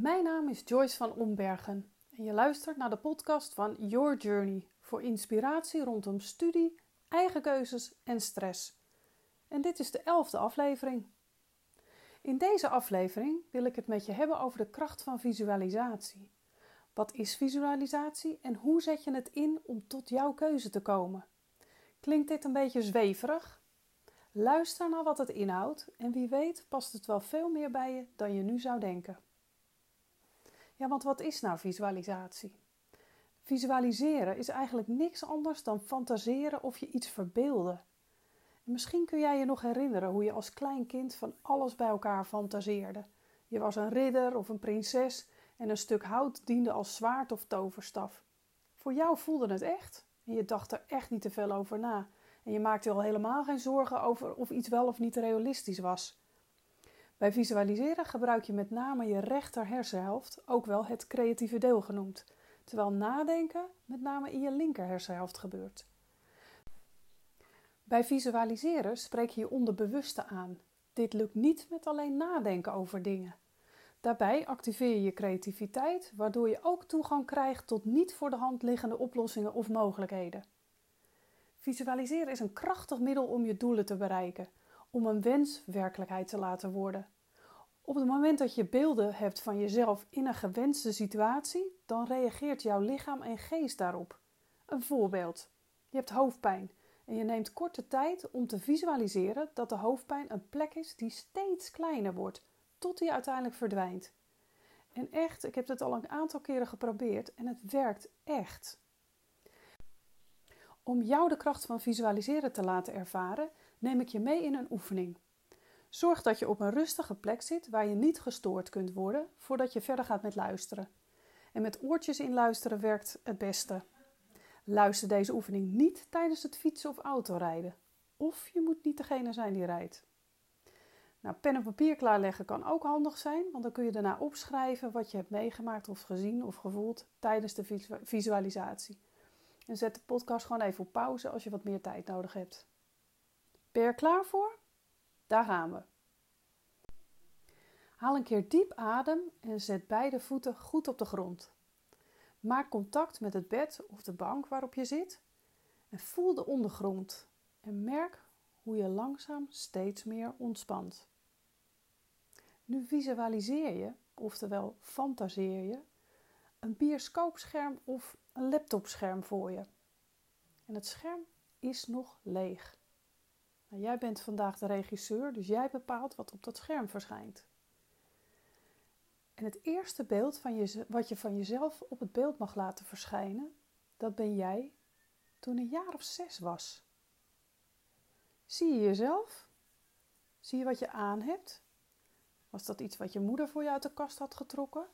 Mijn naam is Joyce van Ombergen en je luistert naar de podcast van Your Journey voor inspiratie rondom studie, eigen keuzes en stress. En dit is de elfde aflevering. In deze aflevering wil ik het met je hebben over de kracht van visualisatie. Wat is visualisatie en hoe zet je het in om tot jouw keuze te komen? Klinkt dit een beetje zweverig? Luister naar wat het inhoudt en wie weet past het wel veel meer bij je dan je nu zou denken. Ja, want wat is nou visualisatie? Visualiseren is eigenlijk niks anders dan fantaseren of je iets verbeelden. misschien kun jij je nog herinneren hoe je als klein kind van alles bij elkaar fantaseerde. Je was een ridder of een prinses en een stuk hout diende als zwaard of toverstaf. Voor jou voelde het echt en je dacht er echt niet te veel over na. En je maakte al helemaal geen zorgen over of iets wel of niet realistisch was. Bij visualiseren gebruik je met name je rechter hersenhelft, ook wel het creatieve deel genoemd, terwijl nadenken met name in je linker hersenhelft gebeurt. Bij visualiseren spreek je je onderbewuste aan. Dit lukt niet met alleen nadenken over dingen. Daarbij activeer je je creativiteit, waardoor je ook toegang krijgt tot niet voor de hand liggende oplossingen of mogelijkheden. Visualiseren is een krachtig middel om je doelen te bereiken, om een wens werkelijkheid te laten worden. Op het moment dat je beelden hebt van jezelf in een gewenste situatie, dan reageert jouw lichaam en geest daarop. Een voorbeeld: je hebt hoofdpijn en je neemt korte tijd om te visualiseren dat de hoofdpijn een plek is die steeds kleiner wordt, tot die uiteindelijk verdwijnt. En echt, ik heb dit al een aantal keren geprobeerd en het werkt echt. Om jou de kracht van visualiseren te laten ervaren, neem ik je mee in een oefening. Zorg dat je op een rustige plek zit waar je niet gestoord kunt worden voordat je verder gaat met luisteren. En met oortjes in luisteren werkt het beste. Luister deze oefening niet tijdens het fietsen of autorijden. Of je moet niet degene zijn die rijdt. Nou, pen en papier klaarleggen kan ook handig zijn, want dan kun je daarna opschrijven wat je hebt meegemaakt of gezien of gevoeld tijdens de visualisatie. En zet de podcast gewoon even op pauze als je wat meer tijd nodig hebt. Ben je er klaar voor? Daar gaan we. Haal een keer diep adem en zet beide voeten goed op de grond. Maak contact met het bed of de bank waarop je zit en voel de ondergrond en merk hoe je langzaam steeds meer ontspant. Nu visualiseer je, oftewel fantaseer je, een bioscoopscherm of een laptopscherm voor je. En het scherm is nog leeg. Nou, jij bent vandaag de regisseur, dus jij bepaalt wat op dat scherm verschijnt. En het eerste beeld van je, wat je van jezelf op het beeld mag laten verschijnen, dat ben jij toen een jaar of zes was. Zie je jezelf? Zie je wat je aan hebt? Was dat iets wat je moeder voor je uit de kast had getrokken?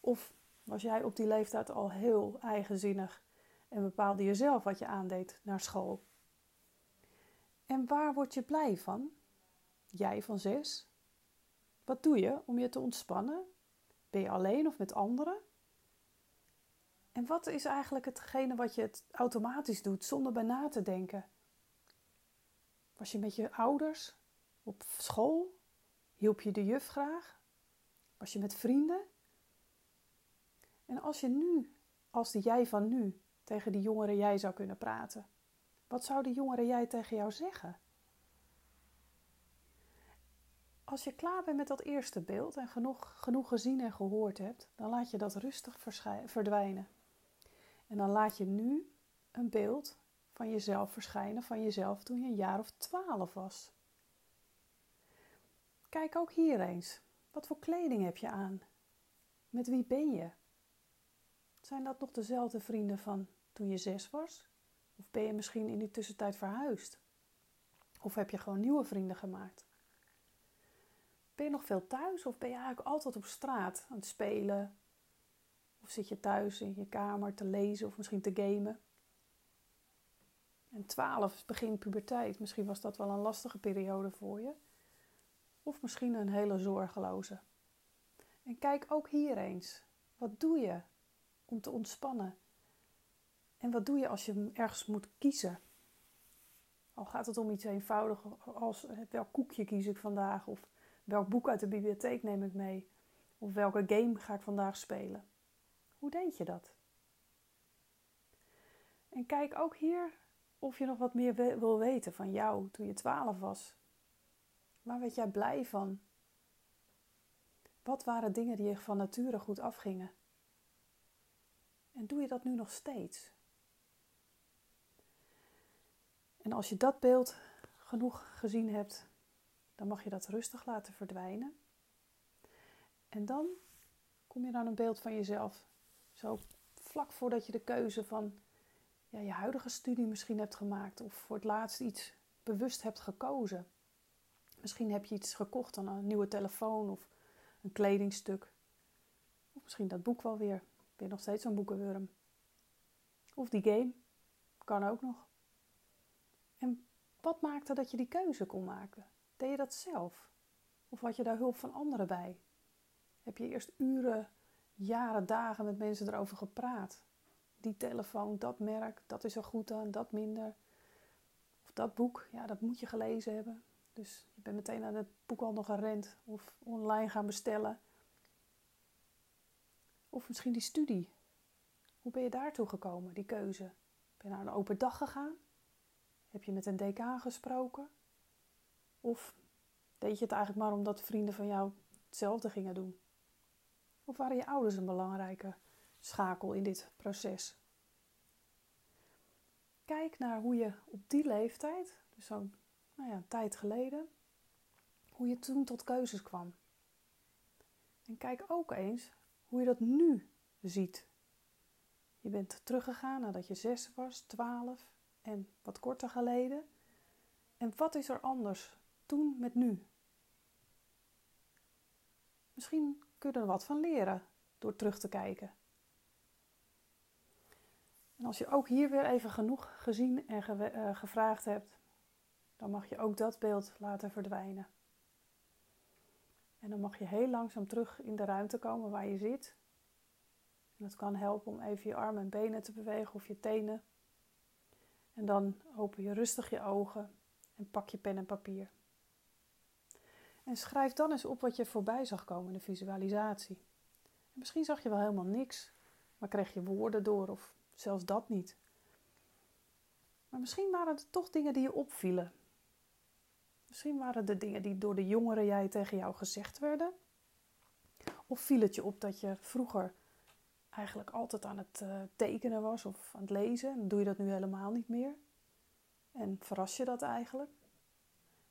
Of was jij op die leeftijd al heel eigenzinnig en bepaalde je zelf wat je aandeed naar school? En waar word je blij van? Jij van zes? Wat doe je om je te ontspannen? Ben je alleen of met anderen? En wat is eigenlijk hetgene wat je het automatisch doet zonder bij na te denken? Was je met je ouders op school? Hielp je de juf graag? Was je met vrienden? En als je nu, als de jij van nu, tegen die jongere jij zou kunnen praten, wat zou de jongere jij tegen jou zeggen? Als je klaar bent met dat eerste beeld en genoeg, genoeg gezien en gehoord hebt, dan laat je dat rustig verdwijnen. En dan laat je nu een beeld van jezelf verschijnen, van jezelf toen je een jaar of twaalf was. Kijk ook hier eens. Wat voor kleding heb je aan? Met wie ben je? Zijn dat nog dezelfde vrienden van toen je zes was? Of ben je misschien in die tussentijd verhuisd? Of heb je gewoon nieuwe vrienden gemaakt? Ben je nog veel thuis of ben je eigenlijk altijd op straat aan het spelen? Of zit je thuis in je kamer te lezen of misschien te gamen? En 12 is begin puberteit. Misschien was dat wel een lastige periode voor je. Of misschien een hele zorgeloze. En kijk ook hier eens. Wat doe je om te ontspannen? En wat doe je als je ergens moet kiezen? Al gaat het om iets eenvoudigs als welk koekje kies ik vandaag of welk boek uit de bibliotheek neem ik mee. Of welke game ga ik vandaag spelen? Hoe deed je dat? En kijk ook hier of je nog wat meer wil weten van jou toen je 12 was. Waar werd jij blij van? Wat waren dingen die je van nature goed afgingen? En doe je dat nu nog steeds? En als je dat beeld genoeg gezien hebt, dan mag je dat rustig laten verdwijnen. En dan kom je naar een beeld van jezelf. Zo vlak voordat je de keuze van ja, je huidige studie misschien hebt gemaakt of voor het laatst iets bewust hebt gekozen. Misschien heb je iets gekocht dan een nieuwe telefoon of een kledingstuk. Of misschien dat boek wel weer. Je nog steeds zo'n boekenwurm? Of die game. Kan ook nog. En wat maakte dat je die keuze kon maken? Deed je dat zelf? Of had je daar hulp van anderen bij? Heb je eerst uren, jaren, dagen met mensen erover gepraat? Die telefoon, dat merk, dat is er goed aan, dat minder. Of dat boek, ja, dat moet je gelezen hebben. Dus je bent meteen boek al nog gerend of online gaan bestellen. Of misschien die studie. Hoe ben je daartoe gekomen, die keuze? Ben je naar een open dag gegaan? Heb je met een decaan gesproken? Of deed je het eigenlijk maar omdat vrienden van jou hetzelfde gingen doen? Of waren je ouders een belangrijke schakel in dit proces? Kijk naar hoe je op die leeftijd, dus zo'n nou ja, tijd geleden, hoe je toen tot keuzes kwam. En kijk ook eens hoe je dat nu ziet. Je bent teruggegaan nadat je zes was, twaalf en wat korter geleden. En wat is er anders toen met nu? Misschien kun je er wat van leren door terug te kijken. En als je ook hier weer even genoeg gezien en eh, gevraagd hebt, dan mag je ook dat beeld laten verdwijnen. En dan mag je heel langzaam terug in de ruimte komen waar je zit. En dat kan helpen om even je armen en benen te bewegen of je tenen. En dan open je rustig je ogen en pak je pen en papier. En schrijf dan eens op wat je voorbij zag komen in de visualisatie. En misschien zag je wel helemaal niks, maar kreeg je woorden door of zelfs dat niet. Maar misschien waren het toch dingen die je opvielen. Misschien waren het dingen die door de jongeren jij tegen jou gezegd werden. Of viel het je op dat je vroeger eigenlijk altijd aan het uh, tekenen was of aan het lezen. En doe je dat nu helemaal niet meer. En verras je dat eigenlijk?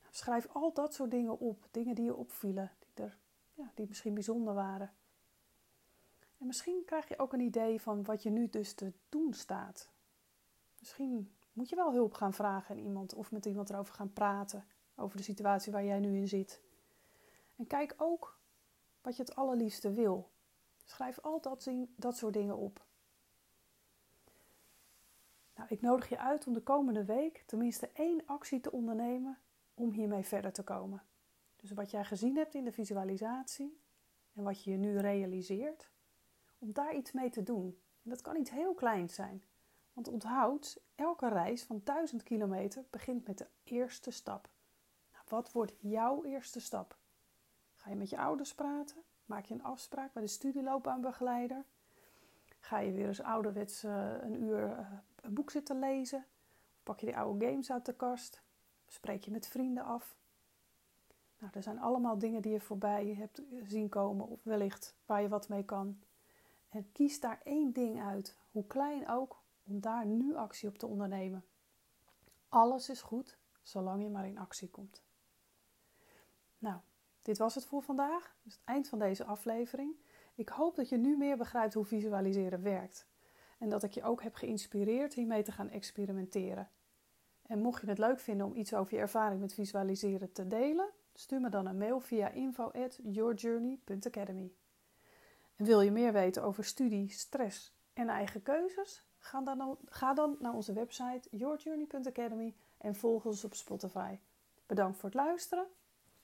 Nou, schrijf al dat soort dingen op. Dingen die je opvielen, die, er, ja, die misschien bijzonder waren. En misschien krijg je ook een idee van wat je nu dus te doen staat. Misschien moet je wel hulp gaan vragen aan iemand of met iemand erover gaan praten. Over de situatie waar jij nu in zit. En kijk ook wat je het allerliefste wil. Schrijf al dat, dat soort dingen op. Nou, ik nodig je uit om de komende week tenminste één actie te ondernemen om hiermee verder te komen. Dus wat jij gezien hebt in de visualisatie en wat je je nu realiseert, om daar iets mee te doen. En dat kan iets heel kleins zijn. Want onthoud, elke reis van 1000 kilometer begint met de eerste stap. Nou, wat wordt jouw eerste stap? Ga je met je ouders praten? Maak je een afspraak bij de studieloopbaanbegeleider? Ga je weer eens ouderwets uh, een uur uh, een boek zitten lezen? Pak je die oude games uit de kast? Spreek je met vrienden af? Nou, er zijn allemaal dingen die je voorbij hebt zien komen, of wellicht waar je wat mee kan. En kies daar één ding uit, hoe klein ook, om daar nu actie op te ondernemen. Alles is goed, zolang je maar in actie komt. Nou, dit was het voor vandaag, dus het eind van deze aflevering. Ik hoop dat je nu meer begrijpt hoe visualiseren werkt. En dat ik je ook heb geïnspireerd hiermee te gaan experimenteren. En mocht je het leuk vinden om iets over je ervaring met visualiseren te delen, stuur me dan een mail via info@yourjourney.academy. En wil je meer weten over studie, stress en eigen keuzes? Ga dan, ga dan naar onze website yourjourney.academy en volg ons op Spotify. Bedankt voor het luisteren